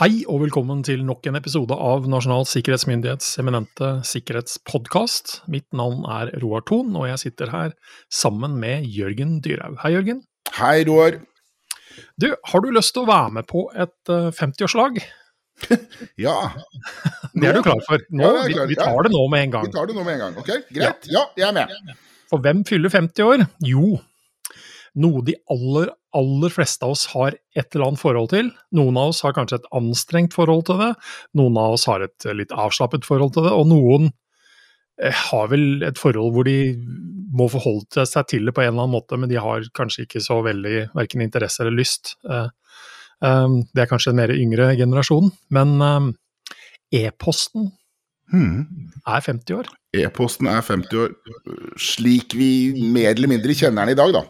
Hei og velkommen til nok en episode av Nasjonal sikkerhetsmyndighets eminente sikkerhetspodkast. Mitt navn er Roar Thon, og jeg sitter her sammen med Jørgen Dyrhaug. Hei, Jørgen. Hei, Roar. Du, har du lyst til å være med på et 50-årslag? ja. Det er du klar for? Nå, ja, vi, vi, tar det nå med en gang. Vi tar det nå med en gang, ok? Greit. Ja, jeg er med. For hvem fyller 50 år? Jo, noe de aller, aller fleste av oss har et eller annet forhold til. Noen av oss har kanskje et anstrengt forhold til det, noen av oss har et litt avslappet forhold til det, og noen eh, har vel et forhold hvor de må forholde seg til det på en eller annen måte, men de har kanskje ikke så veldig verken interesse eller lyst. Eh, eh, det er kanskje en mer yngre generasjon, men e-posten Hmm. er 50 år. E-posten er 50 år, slik vi mer eller mindre kjenner den i dag, da.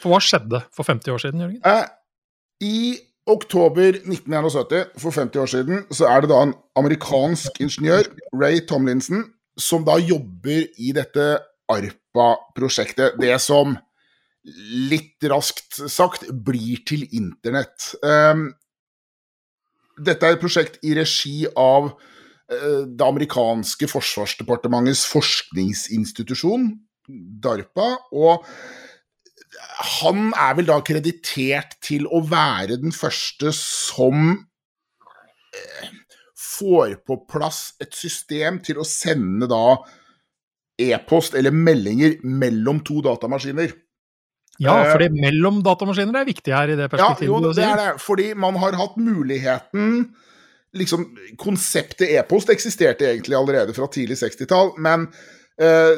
For hva skjedde for 50 år siden, Jørgen? Eh, I oktober 1971, for 50 år siden, så er det da en amerikansk ingeniør, Ray Tomlinson, som da jobber i dette ARPA-prosjektet. Det som litt raskt sagt blir til internett. Um, dette er et prosjekt i regi av uh, det amerikanske forsvarsdepartementets forskningsinstitusjon, DARPA. og han er vel da kreditert til å være den første som eh, får på plass et system til å sende da e-post eller meldinger mellom to datamaskiner. Ja, fordi mellom datamaskiner er viktig her i det perspektivet. Ja, jo, det er det. Fordi man har hatt muligheten liksom, Konseptet e-post eksisterte egentlig allerede fra tidlig 60-tall, men eh,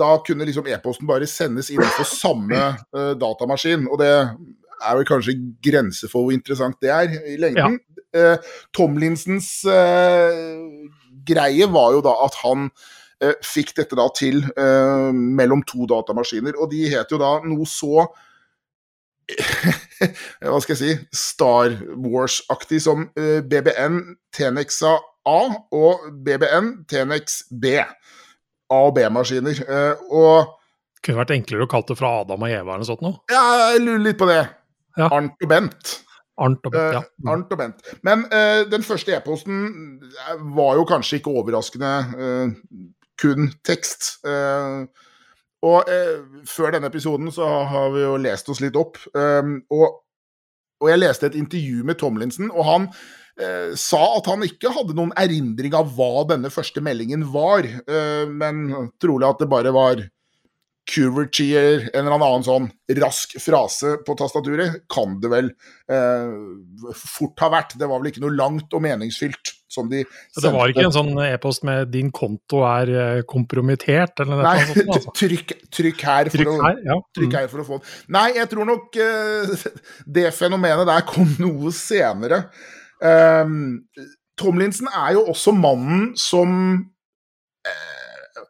da kunne liksom e-posten bare sendes innenfor samme uh, datamaskin. Og det er vel kanskje grenser for hvor interessant det er i lengden. Ja. Uh, Tomlinsens uh, greie var jo da at han fikk dette da til mellom to datamaskiner. Og de het jo da noe så Hva skal jeg si Star Wars-aktig som BBN Tenexa A og BBN Tenex B. A- og B-maskiner. og Kunne vært enklere å kalle det fra Adam og Eva eller noe sånt noe? Ja, jeg lurer litt på det. Ja. Arnt og Bent. Arnt og Bent, ja. Uh, Arnt og Bent. Men uh, den første e-posten var jo kanskje ikke overraskende uh, kun tekst. og før denne episoden så har vi jo lest oss litt opp. og, og jeg leste et intervju med Tomlinson, og han Eh, sa at han ikke hadde noen erindring av hva denne første meldingen var, eh, men trolig at det bare var Curverty en eller annen sånn rask frase på tastaturet, kan det vel eh, fort ha vært. Det var vel ikke noe langt og meningsfylt. Som de sendte. Det var ikke en sånn e-post med 'din konto er eh, kompromittert'? eller noe sånt, altså. trykk, trykk, her for trykk å, her, ja. trykk her for å få den. Nei, jeg tror nok eh, det fenomenet der kom noe senere. Um, Tomlinson er jo også mannen som uh,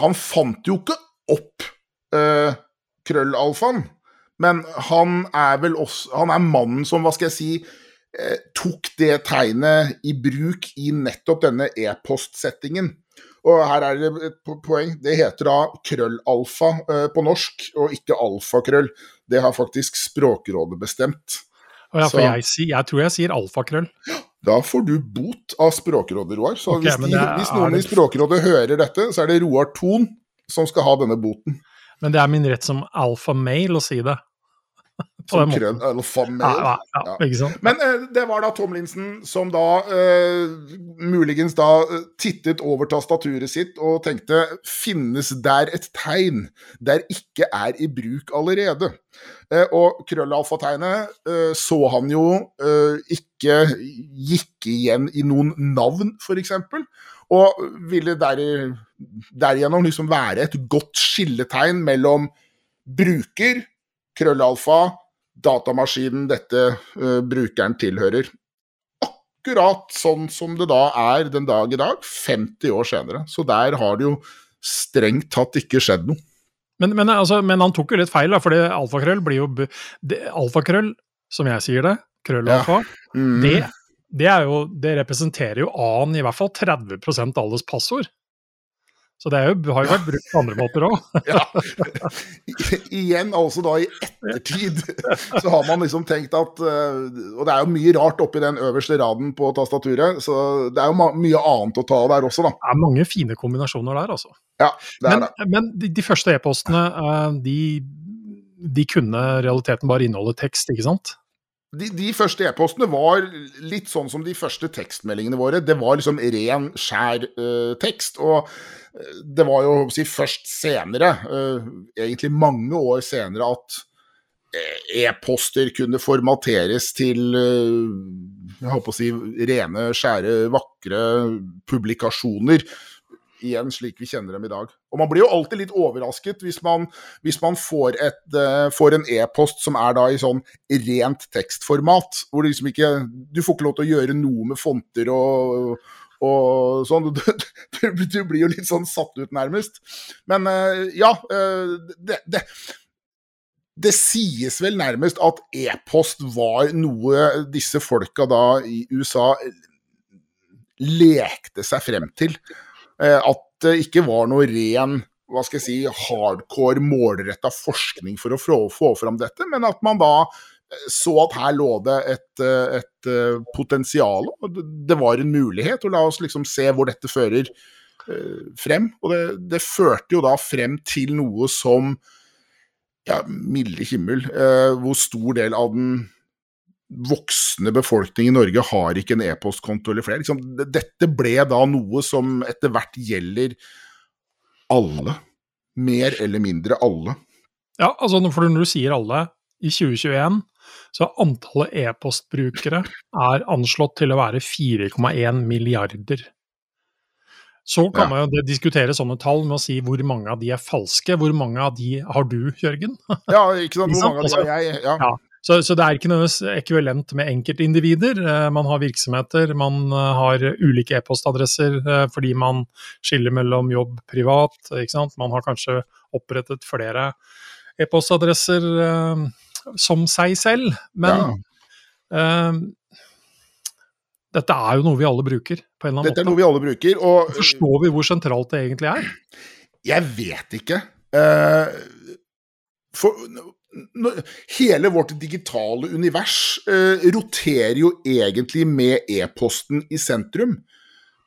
Han fant jo ikke opp uh, krøllalfaen, men han er vel også Han er mannen som, hva skal jeg si, uh, tok det tegnet i bruk i nettopp denne e-postsettingen. Og her er det et poeng. Det heter da krøllalfa på norsk, og ikke alfakrøll. Det har faktisk Språkrådet bestemt. Ja, for jeg, jeg, tror jeg sier alfakrøll. Da får du bot av Språkrådet, Roar. Så okay, hvis, de, er, hvis, noen i Språkrådet hører dette, så er det Roar Thon som skal ha denne boten. Men det er min rett som alfamail å si det. Som krøll, alfamail. Ja, ja, ja, sant? Men uh, det var da Tomlinson som da uh, muligens da uh, tittet over tastaturet sitt og tenkte finnes der et tegn der ikke er i bruk allerede? og krøllalfategnet så han jo ikke gikk igjen i noen navn, f.eks. Og ville der, derigjennom liksom være et godt skilletegn mellom bruker, krøllalfa, datamaskinen dette uh, brukeren tilhører. Akkurat sånn som det da er den dag i dag, 50 år senere. Så der har det jo strengt tatt ikke skjedd noe. Men, men, altså, men han tok jo litt feil, da, fordi alfakrøll blir jo det, Alfakrøll, som jeg sier det, krøllalfa, ja. mm. det, det, jo, det, representerer jo annen i hvert fall 30% av alles passord. Så det jo, har jo vært brukt på andre måter òg. ja. Igjen, altså da i ettertid, så har man liksom tenkt at Og det er jo mye rart oppi den øverste raden på tastaturet, så det er jo mye annet å ta av der også, da. Det er mange fine kombinasjoner der, altså. Ja, det er men, det. Men de, de første e-postene, de, de kunne realiteten bare inneholde tekst, ikke sant? De, de, første e-postene var litt sånn som de første tekstmeldingene våre. Det var liksom ren, skjær uh, tekst. Og uh, det var jo si, først senere, uh, egentlig mange år senere, at e-poster kunne formateres til jeg håper å si, rene, skjære, vakre publikasjoner igjen slik vi kjenner dem i dag. Og Man blir jo alltid litt overrasket hvis man, hvis man får, et, uh, får, en e-post som er da i sånn rent tekstformat. hvor Du liksom ikke, du får ikke lov til å gjøre noe med fonter og, og sånn. Du, du, du, blir jo litt sånn satt ut, nærmest. Men uh, ja, uh, det, det det sies vel nærmest at e-post var noe disse folka da i USA lekte seg frem til. Eh, at det ikke var noe ren hva skal jeg si, hardcore, målretta forskning for å få, fram dette, men at man da eh, så at her lå det et, eh, et potensial, og det var en mulighet. Og la oss liksom se hvor dette fører frem. Og det, det førte jo da frem til noe som ja, milde himmel, hvor stor del av den voksne befolkning i Norge har ikke en e-postkonto eller flere. Liksom, dette ble da noe som etter hvert gjelder alle. Mer eller mindre alle. Ja, altså for når du sier alle, i 2021 så antallet e-postbrukere er anslått til å være 4,1 milliarder. Så kan ja. man jo diskutere sånne tall med å si hvor mange av de er falske. Hvor mange av de har du, Jørgen? Ja, ikke sant. Hvor mange av de har jeg? Ja. ja. Så, så, det er ikke nødvendigvis ekvivalent med enkeltindivider. Eh, man har virksomheter, man eh, har ulike e-postadresser eh, fordi man skiller mellom jobb privat. Man har kanskje opprettet flere e-postadresser som seg selv. Men ja. uh, dette er jo noe vi alle bruker, på en eller annen dette måte. Dette er noe vi alle bruker, og Forstår vi hvor sentralt det egentlig er? Jeg vet ikke. Uh, for hele vårt digitale univers eh, roterer jo egentlig med e-posten i sentrum.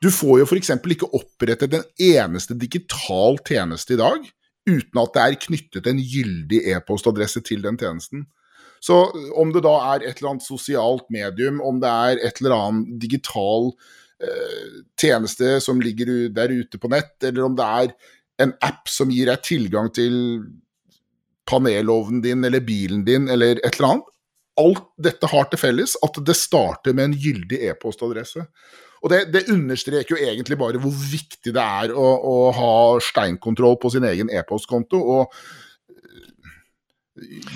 Du får jo f.eks. ikke opprettet en eneste digital tjeneste i dag uten at det er knyttet en gyldig e-postadresse til den tjenesten. Så om det da er et eller annet sosialt medium, om det er et eller annet digital eh, tjeneste som ligger der ute på nett, eller om det er en app som gir deg tilgang til panelovnen din eller bilen din eller et eller annet. Alt dette har til felles at det starter med en gyldig e-postadresse. Og det, det, understreker jo egentlig bare hvor viktig det er å, å ha steinkontroll på sin egen e-postkonto. og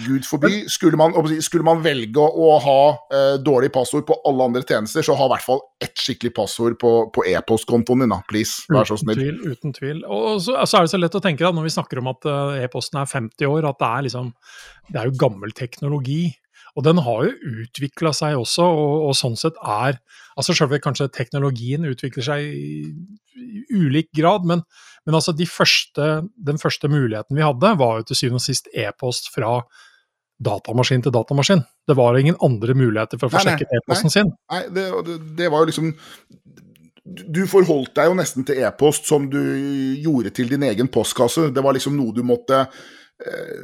Gud forby. Skulle man, skulle man velge å ha eh, dårlig passord på alle andre tjenester, så ha i hvert fall ett skikkelig passord på, på e-postkontoen din, da. Please, vær så snill. Uten tvil. uten tvil. Og så, så, er det så lett å tenke, da, når vi snakker om at uh, e-posten er 50 år, at det er liksom Det er jo gammel teknologi. Og den har jo utvikla seg også, og, og, sånn sett er altså Selve kanskje teknologien utvikler seg i, ulik grad, men, men altså de første, den første muligheten vi hadde, var jo til syvende og sist e-post fra datamaskin til datamaskin. Det var ingen andre muligheter for å få sjekket e-posten sin. Nei, det, det, var jo liksom du forholdt deg jo nesten til e-post som du gjorde til din egen postkasse. Det var liksom noe du måtte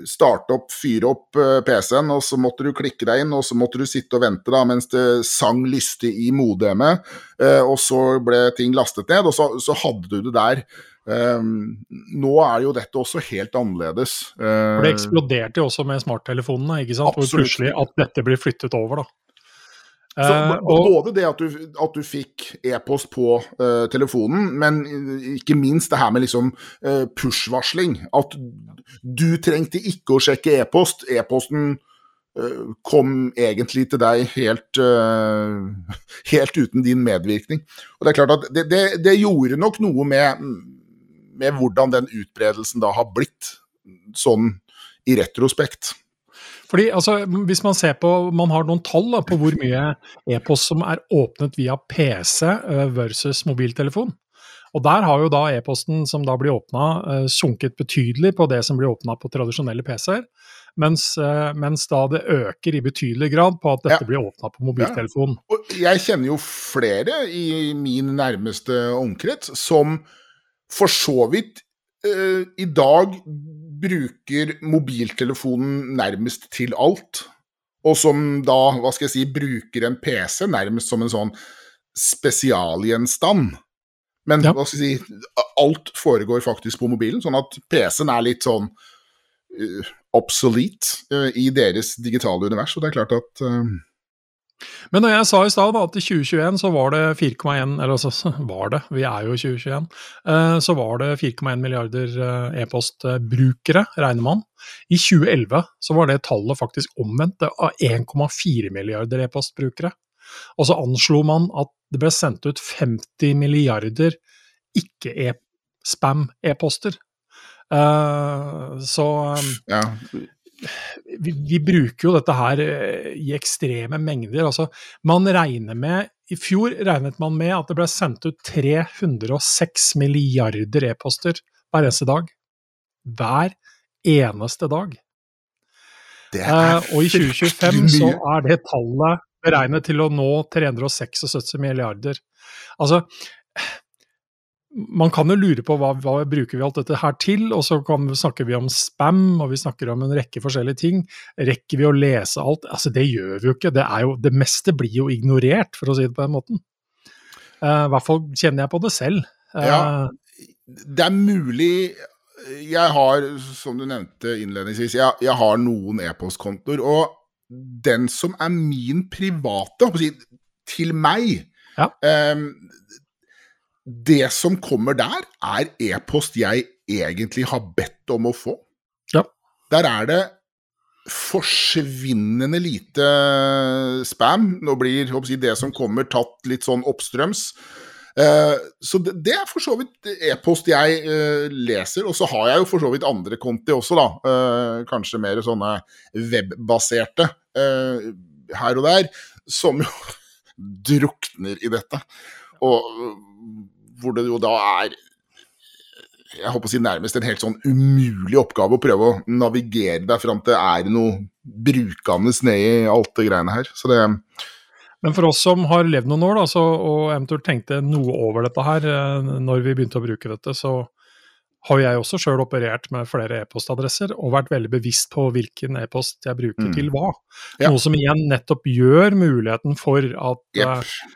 starte opp, fyre opp eh, PC-en, og så måtte du klikke deg inn, og så måtte du sitte og vente da, mens det sang liste i modemet, eh, og så ble ting lastet ned, og så, så hadde du det der. nå er jo dette også helt annerledes. For det eksploderte jo også med smarttelefonene, ikke sant? Hvor plutselig at dette blir flyttet over, da. Så, uh, både det at du, at du fikk e-post på uh, telefonen, men ikke minst det her med liksom uh, push-varsling. At du trengte ikke å sjekke e-post. E-posten kom egentlig til deg helt, helt, uten din medvirkning. Og Det er klart at det, det, det gjorde nok noe med, med hvordan den utbredelsen da har blitt, sånn i retrospekt. Fordi altså, Hvis man ser på, man har noen tall da, på hvor mye e-post som er åpnet via PC versus mobiltelefon. Og der har jo da e-posten som da blir åpna, uh, sunket betydelig på det som blir åpna på tradisjonelle PC-er. Mens, uh, mens, da det øker i betydelig grad på at dette ja. blir åpna på mobiltelefonen. Ja. Og jeg kjenner jo flere i min nærmeste omkrets som for så vidt uh, i dag bruker mobiltelefonen nærmest til alt. Og som da, hva skal jeg si, bruker en PC nærmest som en sånn spesialgjenstand. Men ja. hva skal jeg si, alt foregår faktisk på mobilen, sånn at PC-en er litt sånn uh, obsolete uh, i deres digitale univers. Og det er klart at uh, men når jeg sa i stad at i 2021 så var det 4,1 Eller altså, var det, vi er jo i 2021. Eh, så var det 4,1 milliarder eh, e-postbrukere, regner man. I 2011 så var det tallet faktisk omvendt, av 1,4 milliarder e-postbrukere. Og så anslo man at det ble sendt ut 50 milliarder ikke-spam-e-poster. Uh, så ja vi, vi, bruker jo dette her eh, i ekstreme mengder. Altså, man regner med I fjor regnet man med at det ble sendt ut 306 milliarder e-poster hver eneste dag. Hver eneste dag. Eh, og i 2025 så er det tallet beregnet til å nå 376 milliarder. Altså, man kan jo lure på hva, hva bruker vi alt dette her til, og så kan, snakker vi om spam, og vi snakker om en rekke forskjellige ting. Rekker vi å lese alt? Altså, det gjør vi jo ikke. Det, jo, det meste blir jo ignorert, for å si det på den måten. Uh, hvert fall kjenner jeg på det selv. Uh, ja, det er mulig Jeg har, som du nevnte innledningsvis, jeg, jeg har noen e-postkontoer, og den som er min private, til meg ja. um, det som kommer der, er e-post jeg egentlig har bedt om å få. Ja. Der er det forsvinnende lite spam. Nå blir si, det som kommer, tatt litt sånn oppstrøms. Uh, så det, det, er for så vidt e-post jeg uh, leser. Og så har jeg jo for så vidt andre konti også, da. Uh, kanskje mer sånne webbaserte her og der, som jo drukner i dette. Og hvor det jo da er jeg håper å si nærmest en helt sånn umulig oppgave å prøve å navigere deg fram til er det noe brukende nedi alt det greiene her. Så det Men for oss som har levd noen år da, så, og eventuelt tenkte noe over dette her eh, når vi begynte å bruke dette, så har jeg også sjøl operert med flere e-postadresser og vært veldig bevisst på hvilken e-post jeg bruker mm. til hva. Ja. Noe som igjen nettopp gjør muligheten for at yep. uh,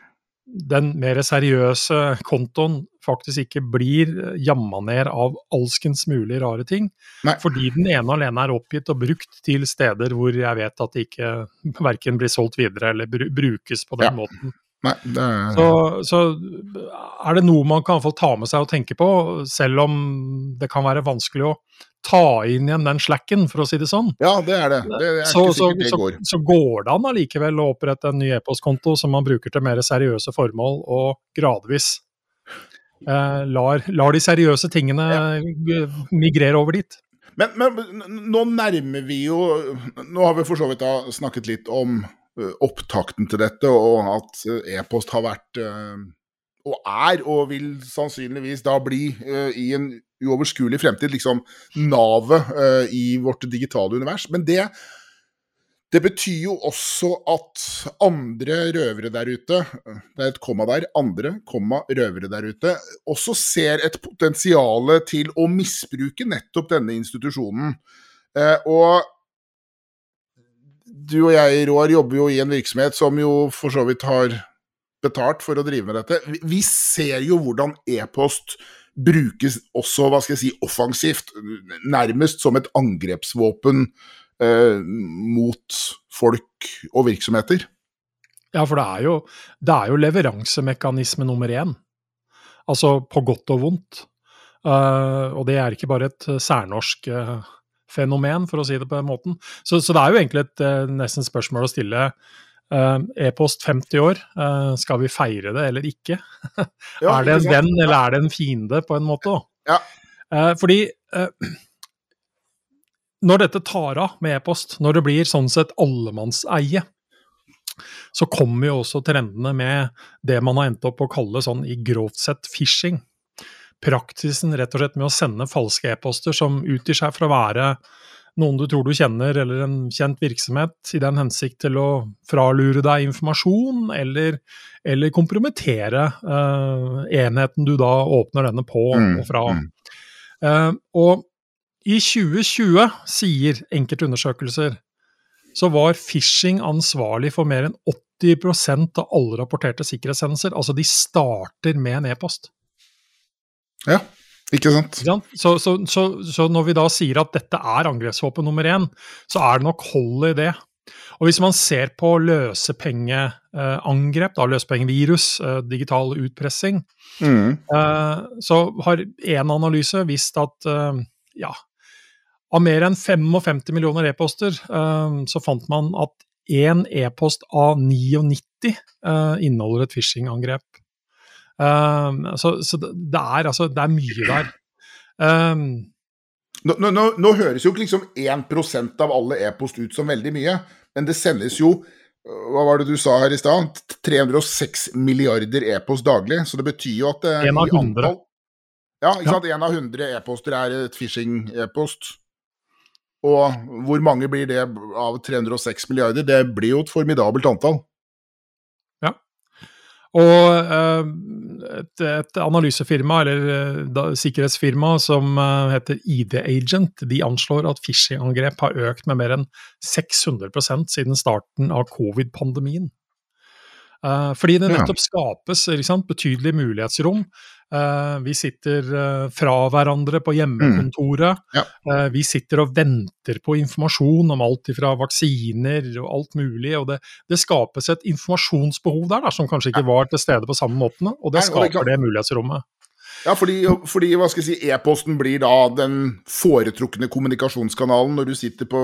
den mer seriøse kontoen faktisk ikke blir jamma ned av alskens mulig rare ting. Nei. Fordi den ene alene er oppgitt og brukt til steder hvor jeg vet at det ikke verken blir solgt videre eller brukes på den ja. måten. Nei, er... så, så, er det noe man kan ta med seg og tenke på, selv om det kan være vanskelig å ta inn igjen den slacken, for å si det sånn. Ja, det er det. det er så, så, det går. Så, så, går det an allikevel å opprette en ny e-postkonto som man bruker til mer seriøse formål, og gradvis eh, lar, lar, de seriøse tingene ja. migrere over dit. Men, men, nå nærmer vi jo Nå har vi for så vidt snakket litt om opptakten til dette, og at e-post har vært eh, og er, og vil sannsynligvis da bli i en uoverskuelig fremtid, liksom navet i vårt digitale univers. Men det, det betyr jo også at andre røvere der ute, det er et komma der, andre komma røvere der ute, også ser et potensial til å misbruke nettopp denne institusjonen. Og du og jeg, Roar, jobber jo i en virksomhet som jo for så vidt har betalt for å drive med dette. Vi ser jo hvordan e-post brukes også, hva skal jeg si, offensivt. Nærmest som et angrepsvåpen eh, mot folk og virksomheter. Ja, for det er jo, det er jo leveransemekanisme nummer én. Altså på godt og vondt. Uh, og det er ikke bare et særnorsk uh, fenomen, for å si det på den måten. Så, så det er jo egentlig et uh, nesten spørsmål å stille. Uh, E-post 50 år, uh, skal vi feire det eller ikke? Ja, er det en venn eller er det en fiende, på en måte? Ja. fordi når dette tar av med e-post, når det blir sånn sett allemannseie, så kommer jo også trendene med det man har endt opp å kalle sånn i grovt sett phishing. praksisen rett og slett med å sende falske e-poster som utgir seg for å være noen du tror du kjenner, eller en kjent virksomhet, i den hensikt til å fralure deg informasjon, eller, eller kompromittere uh, enheten du da åpner denne på Mm, og fra. Uh, og i 2020, sier enkelte undersøkelser, så var phishing ansvarlig for mer enn 80% av alle rapporterte sikkerhetshendelser. Altså, de starter med en e-post. Ja, ikke sant? Ikke sant? Så, så, så, så når vi da sier at dette er angrepsvåpen nummer én, så er det nok hold i det. Og hvis man ser på løsepengeangrep, da løsepengevirus, eh, digital utpressing, Mm. eh, så har én analyse vist at eh, ja, av mer enn 55 millioner e-poster, så fant man at én e-post av 99 eh, inneholder et phishing-angrep. Um, så så det, er, altså, det er mye der. Um, Nå, nå, nå, høres jo ikke liksom 1% av alle e-post ut som veldig mye, men det sendes jo hva var det du sa her i stad? 306 milliarder e-post daglig. Så det betyr jo at eh, En av 100. antall- Ja, ikke Ja. sant. En av 100 e-poster er et phishing-e-post. Og hvor mange blir det av 306 milliarder? Det blir jo et formidabelt antall. Og eh, et, et analysefirma, eller eh, da, sikkerhetsfirma som eh, heter ID Agent, de anslår at phishing-angrep har økt med mer enn 600% siden starten av covid-pandemien. Fordi det nettopp skapes sant, betydelige mulighetsrom. Eh, vi sitter eh, fra hverandre på hjemmekontoret. Ja. Eh, vi sitter og venter på informasjon om alt fra vaksiner og alt mulig. og det, det skapes et informasjonsbehov der da, som kanskje ikke var til stede på samme måten. Og det skaper det mulighetsrommet. Ja, fordi, fordi hva skal jeg si, e-posten blir da den foretrukne kommunikasjonskanalen når du sitter på,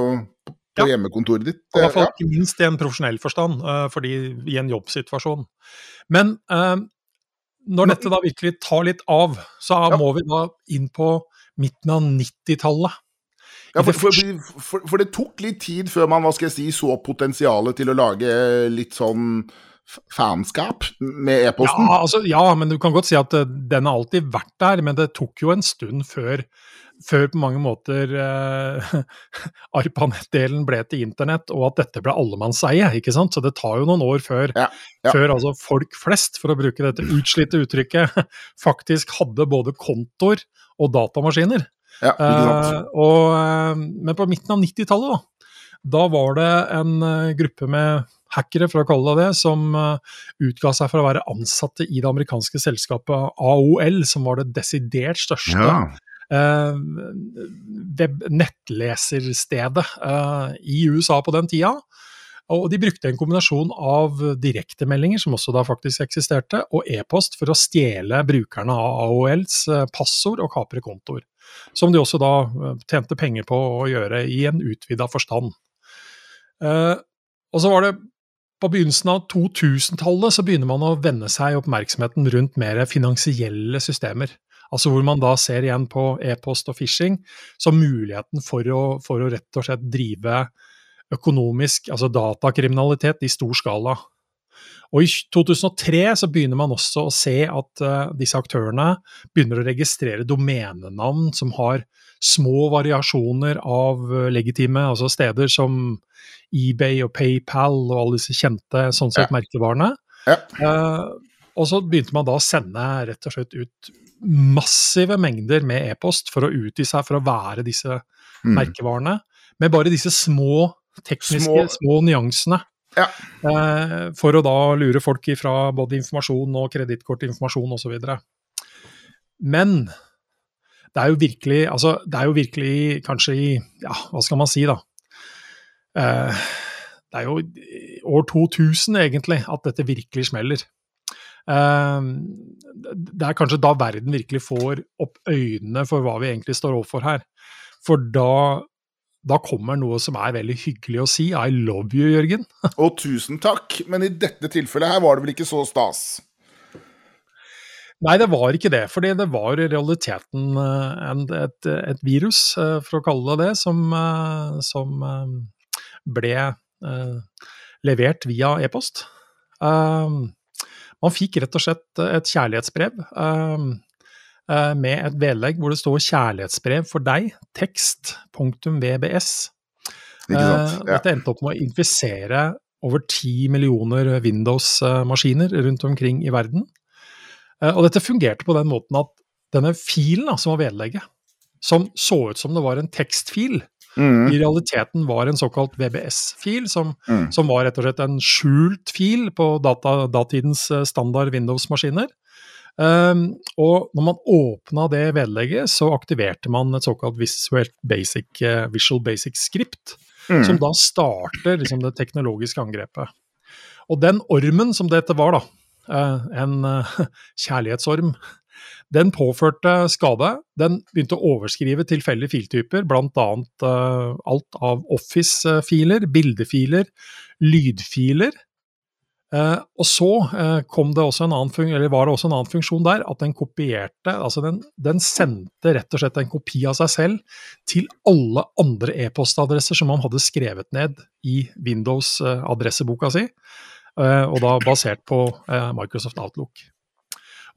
på Ja. hjemmekontoret ditt. I hvert fall Ja. minst i en profesjonell forstand, fordi i en jobbsituasjon. Men når dette da virkelig tar litt av, så Ja. må vi da inn på midten av 90-tallet. Ja, for, for, for, for det tok litt tid før man hva skal jeg si, så potensialet til å lage litt sånn fanskap med e-posten. Ja, altså, ja, men du kan godt si at eh, den har alltid vært der, men det tok jo en stund før, før på mange måter eh, ARPANET-delen ble til internett, og at dette ble allemannseie. ikke sant? Så det tar jo noen år før, Ja, ja. før altså folk flest, for å bruke dette utslitte uttrykket, faktisk hadde både kontoer og datamaskiner. Ja. Eh, og, eh, men på midten av 90-tallet, da, da var det en eh, gruppe med hackere, for kalle det det, som eh, utga seg for å være ansatte i det amerikanske selskapet AOL, som var det desidert største Ja. Eh, nettleserstedet eh, i USA på den tida. Og de brukte en kombinasjon av direktemeldinger, som også da faktisk eksisterte, og e-post for å stjele brukerne av AOLs eh, passord og kapre kontoer. Som de også da tjente penger på å gjøre i en utvida forstand. Og så var det på begynnelsen av 2000-tallet så begynner man å vende seg oppmerksomheten rundt mer finansielle systemer. Altså hvor man da ser igjen på e-post og phishing som muligheten for å, for å rett og slett drive økonomisk, altså datakriminalitet i stor skala. Og i 2003 så begynner man også å se at uh, disse aktørene begynner å registrere domenenavn som har små variasjoner av eh, legitime, altså steder som eBay og PayPal og alle disse kjente sånn sett merkevarene. Ja. Uh, og så begynte man da å sende rett og slett ut massive mengder med e-post for å utgi seg for å være disse Mm. merkevarene, med bare disse små tekniske, små, Små- nyansene. Ja. Eh, for å da lure folk ifra både informasjon og kredittkortinformasjon osv. Men det er jo virkelig, altså, det er jo virkelig kanskje i Ja, hva skal man si, da? Eh, det er jo år 2000 egentlig at dette virkelig smeller. Eh, det er kanskje da verden virkelig får opp øynene for hva vi egentlig står overfor her. For da, da kommer noe som er veldig hyggelig å si. I love you, Jørgen. Og tusen takk, men i dette tilfellet her var det vel ikke så stas? Nei, det var ikke det. Fordi det var i realiteten et, et, et virus, eh, for å kalle det det, som, eh, som eh, ble eh, levert via e-post. Eh, man fikk rett og slett et kjærlighetsbrev. eh, eh, med et vedlegg hvor det står 'kjærlighetsbrev for deg', tekst.vbs. Ikke sant? Eh, Ja. Dette endte opp med å infisere over 10 millioner Windows-maskiner rundt omkring i verden. Eh, Og dette fungerte på den måten at denne filen da, som var vedlegget, som så ut som det var en tekstfil, Mm. i realiteten var en såkalt VBS-fil, som, Mm. som var rett og slett en skjult fil på data, datidens eh, standard Windows-maskiner. Um, og når man åpna det vedlegget, så aktiverte man et såkalt Visual Basic, uh, Visual Basic Script, Mm. som da starter liksom, det teknologiske angrepet. Og den ormen som dette var, da, eh, en kjærlighetsorm, den påførte skade. Den begynte å overskrive tilfeldige filtyper, bl.a. Uh, alt av Office-filer, bildefiler, lydfiler. Uh, og så uh, kom det også en annen var det også en annen funksjon der, at den kopierte altså den, den sendte rett og slett en kopi av seg selv til alle andre e-postadresser som man hadde skrevet ned i Windows-adresseboka si, uh, og da basert på eh, Microsoft Outlook.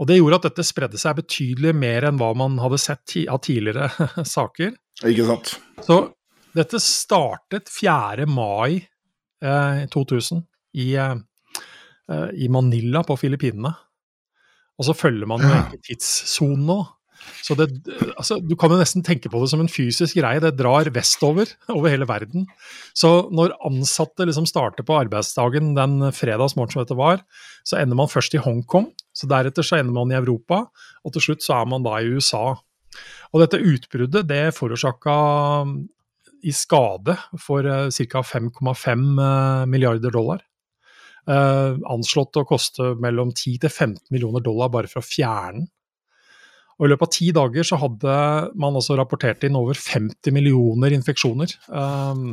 Og Det gjorde at dette spredde seg betydelig mer enn hva man hadde sett av tidligere saker. Ikke sant. Så dette startet 4. mai eh, 2000 i, eh, eh, i Manila på Filippinene. Og så følger man jo Ja. tidssonen nå. Så det, altså, du kan jo nesten tenke på det som en fysisk greie. Det drar vestover over hele verden. Så når ansatte liksom starter på arbeidsdagen den fredagsmorgen som dette var, så ender man først i Hongkong. Så deretter så ender man i Europa, og til slutt så er man da i USA. Og dette utbruddet det forårsaka i skade for uh, ca. 5,5 eh, milliarder dollar. Eh, anslått å koste mellom 10 til 15 millioner dollar bare for å fjerne den. Og I løpet av ti dager så hadde man altså rapportert inn over 50 millioner infeksjoner. Eh,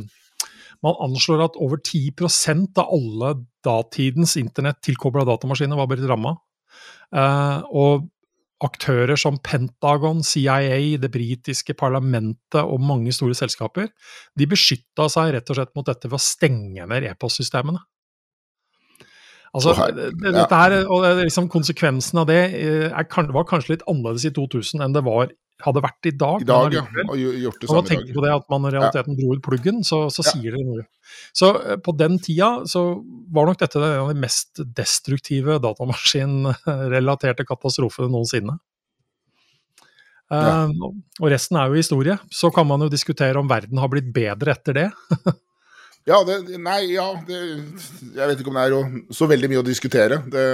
man anslår at over 10% av alle datidens internett tilkobla datamaskiner var blitt ramma. Uh, og aktører som Pentagon, CIA, det britiske parlamentet og mange store selskaper, de beskytta seg rett og slett mot dette ved å stenge ned e-postsystemene. Altså, dette her, og liksom Konsekvensen av det eh, er, var kanskje litt annerledes i 2000 enn det var, hadde vært i dag. I dag, ja. Og gj- gjort det Når man samme i tenker på det at man i realiteten dro ut pluggen, så, så Ja. sier det noe. Så eh, på den tida så var nok dette en av de mest destruktive datamaskinrelaterte katastrofene noensinne. Ja. Eh, og resten er jo historie. Så kan man jo diskutere om verden har blitt bedre etter det. Ja, det, nei, ja det, Jeg vet ikke om det er jo så veldig mye å diskutere. Det,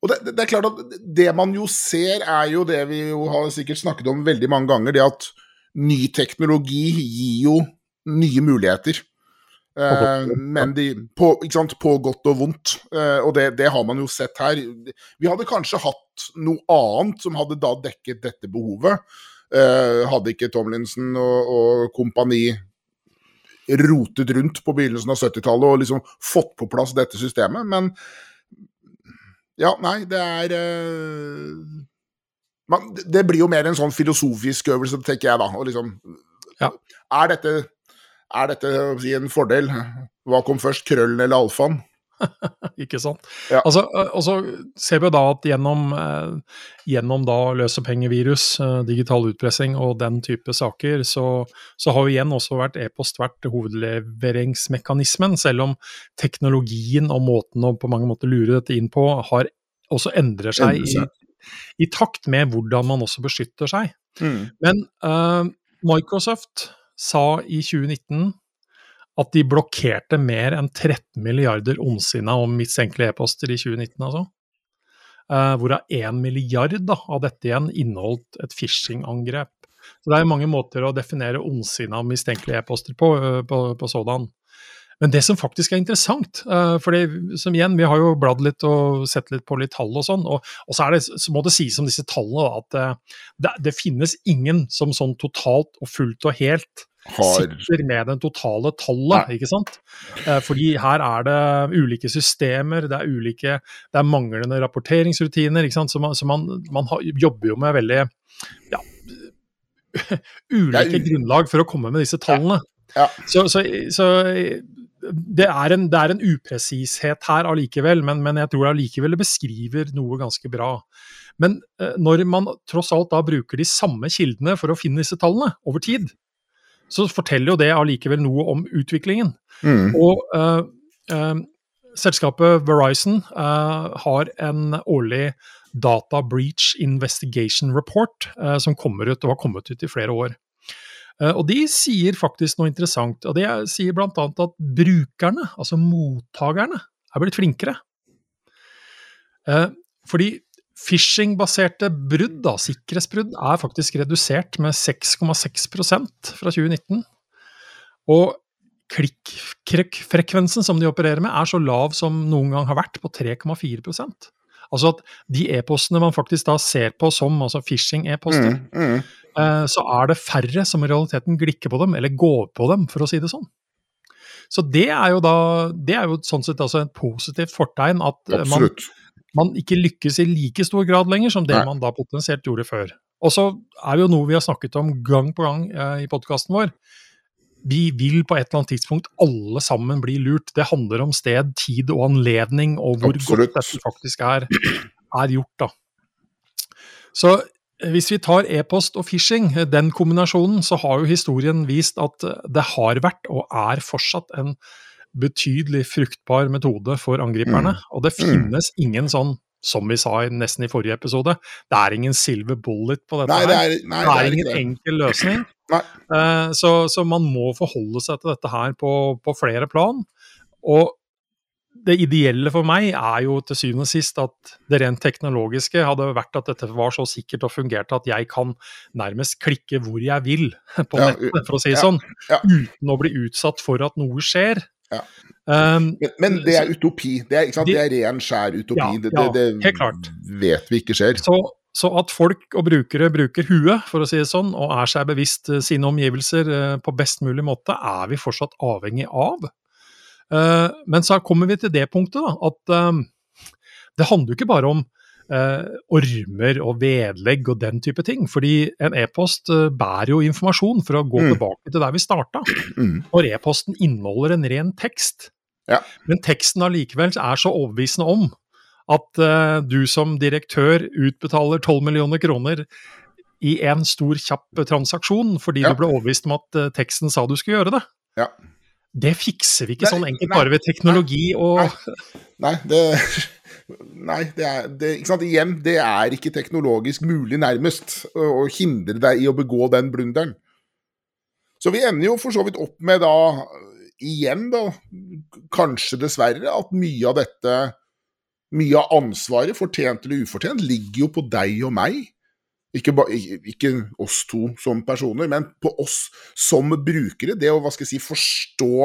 og det, det er klart at det man jo ser, er jo det vi jo har sikkert snakket om veldig mange ganger, det at ny teknologi gir jo nye muligheter. Eh, men de, på, sant, på godt og vondt. Eh, og det, det har man jo sett her. Vi hadde kanskje hatt noe annet som hadde da dekket dette behovet. Eh, hadde ikke Tomlinson og, og kompani rotet rundt på begynnelsen av 70-tallet og liksom fått på plass dette systemet. Men ja, nei, det er uh, man, Det blir jo mer en sånn filosofisk øvelse, tenker jeg da. Og liksom Ja. Er dette, er dette si, en fordel? Hva kom først, krøllen eller alfaen? Ikke sant? Ja. Altså, og så ser vi da at gjennom, gjennom da løsepengevirus, digital utpressing og den type saker, så, så har jo igjen også vært e-post vært hovedleveringsmekanismen, selv om teknologien og måten å på mange måter lure dette inn på, har også endrer seg, Endrer seg. I, i takt med hvordan man også beskytter seg. Mm. Men eh, Microsoft sa i 2019 at de blokkerte mer enn 13 milliarder ondsinna om mistenkelige e-poster i 2019, altså. Eh, hvorav 1 milliard da, av dette igjen inneholdt et phishing-angrep. Så det er mange måter å definere ondsinna og mistenkelige e-poster på, eh, på, på sådan. Men det som faktisk er interessant, uh, for som igjen, vi har jo bladd litt og sett litt på litt tall og sånn, og, og så, det, så må det sies om disse tallene at eh, det, det finnes ingen som sånn totalt og fullt og helt Har sitter med den totale tallet, ikke sant? Eh, fordi her er det ulike systemer, det er ulike Det er manglende rapporteringsrutiner, ikke sant. Så man, så man, man har, jobber jo med veldig ja, ulike grunnlag for å komme med disse tallene. Ja. Så, så, så det, er en, det er en upresishet her allikevel, men, men jeg tror allikevel det beskriver noe ganske bra. Men uh, når man tross alt da bruker de samme kildene for å finne disse tallene over tid, så forteller jo det allikevel noe om utviklingen. Mm. Og uh, uh, selskapet Verizon har en årlig Data Breach Investigation Report som kommer ut og har kommet ut i flere år. Og de sier faktisk noe interessant, og de sier bl.a. at brukerne, altså mottakerne, er blitt flinkere. Fordi phishing-baserte brudd, da, sikkerhetsbrudd, er faktisk redusert med 6,6% fra 2019. Og klikkfrekvensen som de opererer med, er så lav som noen gang har vært, på 3,4% Altså at de e-postene man faktisk da ser på som altså phishing-e-poster, mm, mm. Eh, så er det færre som i realiteten glikker på dem, eller går på dem, for å si det sånn. Så det er jo da det er jo sånn sett altså et positivt fortegn at Absolutt. man, man, ikke lykkes i like stor grad lenger som det Nei. man da potensielt gjorde før. Og så er det jo noe vi har snakket om gang på gang eh, i podkasten vår. Vi vil på et eller annet tidspunkt alle sammen bli lurt. Det handler om sted, tid og anledning, og hvor Absolutt. godt dette faktisk er, er gjort, da. Så hvis vi tar e-post og phishing, den kombinasjonen, så har jo historien vist at det har vært, og er fortsatt, en betydelig fruktbar metode for angriperne. Mm. Og det mm. finnes mm. ingen sånn, som vi sa nesten i forrige episode, det er ingen silver bullet på dette. Nei, det er, nei, det er, det er ingen enkel løsning. Uh, så, så, man må forholde seg til dette her på, på flere plan. Og det ideelle for meg er jo til syvende og sist at det rent teknologiske hadde vært at dette var så sikkert og fungerte at jeg kan nærmest klikke hvor jeg vil på nettet, for å si det ja, sånn, ja. uten å bli utsatt for at noe skjer. Um, men, men, det er utopi. Det er, det er ren, skjær utopi. det, det, det vet vi ikke skjer. Så, så, at folk og brukere bruker huet, for å si det sånn, og er seg bevisst sine omgivelser uh, på best mulig måte, er vi fortsatt avhengig av. Eh, men så kommer vi til det punktet da, at eh, det handler jo ikke bare om eh, ormer og vedlegg og den type ting. Fordi en e-post bærer jo informasjon, for å gå mm. tilbake til der vi starta. Mm. Når e-posten inneholder en ren tekst, ja. men teksten allikevel er så overbevisende om at eh, du som direktør utbetaler 12 millioner kroner i en stor, kjapp transaksjon fordi ja. du ble overbevist om at uh, teksten sa du skulle gjøre det. Ja. Det fikser vi ikke nei, sånn enkelt nei, bare ved teknologi og Nei, det, nei, det er det, ikke sant? Igjen, det er ikke teknologisk mulig, nærmest, å hindre deg i å begå den blunderen. Så vi ender jo for så vidt opp med da, igjen da, kanskje dessverre, at mye av dette, mye av ansvaret, fortjent eller ufortjent, ligger jo på deg og meg. Ikke, ikke, oss to som personer, men på oss som brukere. Det å hva skal jeg si, forstå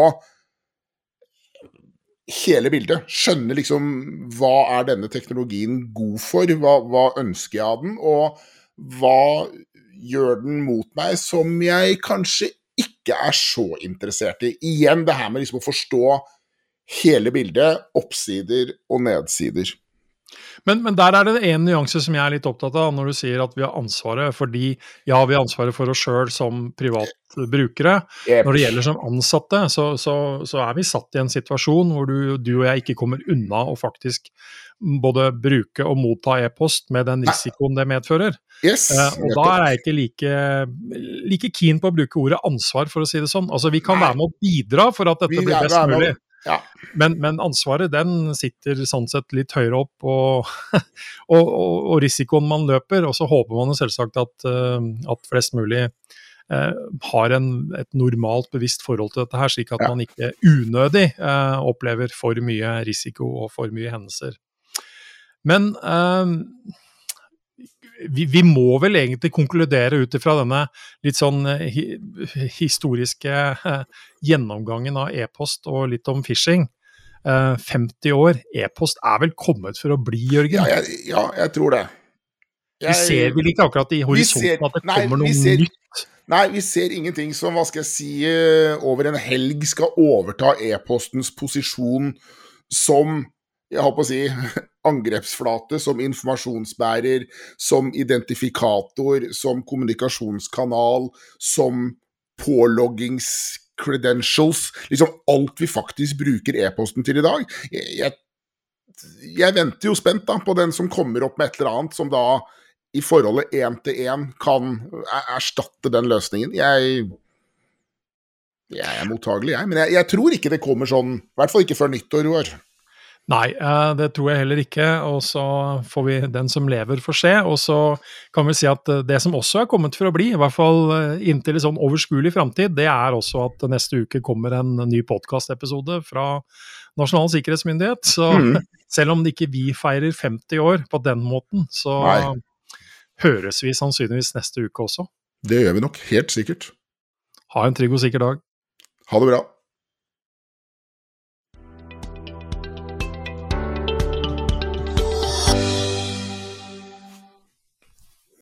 hele bildet. Skjønne liksom hva er denne teknologien god for? Hva, hva ønsker jeg av den? Og hva gjør den mot meg som jeg kanskje ikke er så interessert i? Igjen det her med liksom å forstå hele bildet, oppsider og nedsider. Men, men, der er det en nyanse som jeg er litt opptatt av, når du sier at vi har ansvaret. Fordi ja, vi har ansvaret for oss sjøl som privatbrukere. Yep. Når det gjelder som ansatte, så, så, så, er vi satt i en situasjon hvor du, du, og jeg ikke kommer unna å faktisk både bruke og motta e-post med den risikoen det medfører. Yes, eh, og da er jeg ikke like, like, keen på å bruke ordet ansvar, for å si det sånn. Altså, vi kan være med å bidra for at dette blir best mulig. Ja. Men, men, ansvaret den sitter sånn sett litt høyere opp, og, og, og, og risikoen man løper. Og så håper man jo selvsagt at, eh, at flest mulig eh, har en, et normalt bevisst forhold til dette her, slik at ja. man ikke unødig eh, opplever for mye risiko og for mye hendelser. Men eh, vi, vi, må vel egentlig konkludere ut ifra denne litt sånn eh, hi, historiske eh, gjennomgangen av e-post og litt om phishing. Eh, 50 år, e-post er vel kommet for å bli, Jørgen? Ja, jeg, ja, jeg tror det. Jeg, vi ser vel ikke akkurat i horisonten at det nei, kommer noe ser, nytt? Nei, vi ser ingenting som hva skal jeg si, eh, over en helg skal overta e-postens posisjon som jeg holdt på å si, angrepsflate som informasjonsbærer, som identifikator, som kommunikasjonskanal, som påloggings credentials, liksom alt vi faktisk bruker e-posten til i dag. Jeg, jeg, venter jo spent da på den som kommer opp med et eller annet som da i forholdet én til én kan erstatte den løsningen. Jeg jeg er mottagelig, jeg. Men jeg, jeg, tror ikke det kommer sånn, i hvert fall ikke før nyttår år. Nei, eh, det tror jeg heller ikke. Og så får vi den som lever, få se. Og så kan vi si at eh, det som også er kommet for å bli, i hvert fall inntil en sånn overskuelig framtid, det er også at neste uke kommer en ny podkastepisode fra Nasjonal sikkerhetsmyndighet. Så mm. selv om ikke vi feirer 50 år på den måten, så Nei. høres vi sannsynligvis neste uke også. Det gjør vi nok, helt sikkert. Ha en trygg og sikker dag. Ha det bra.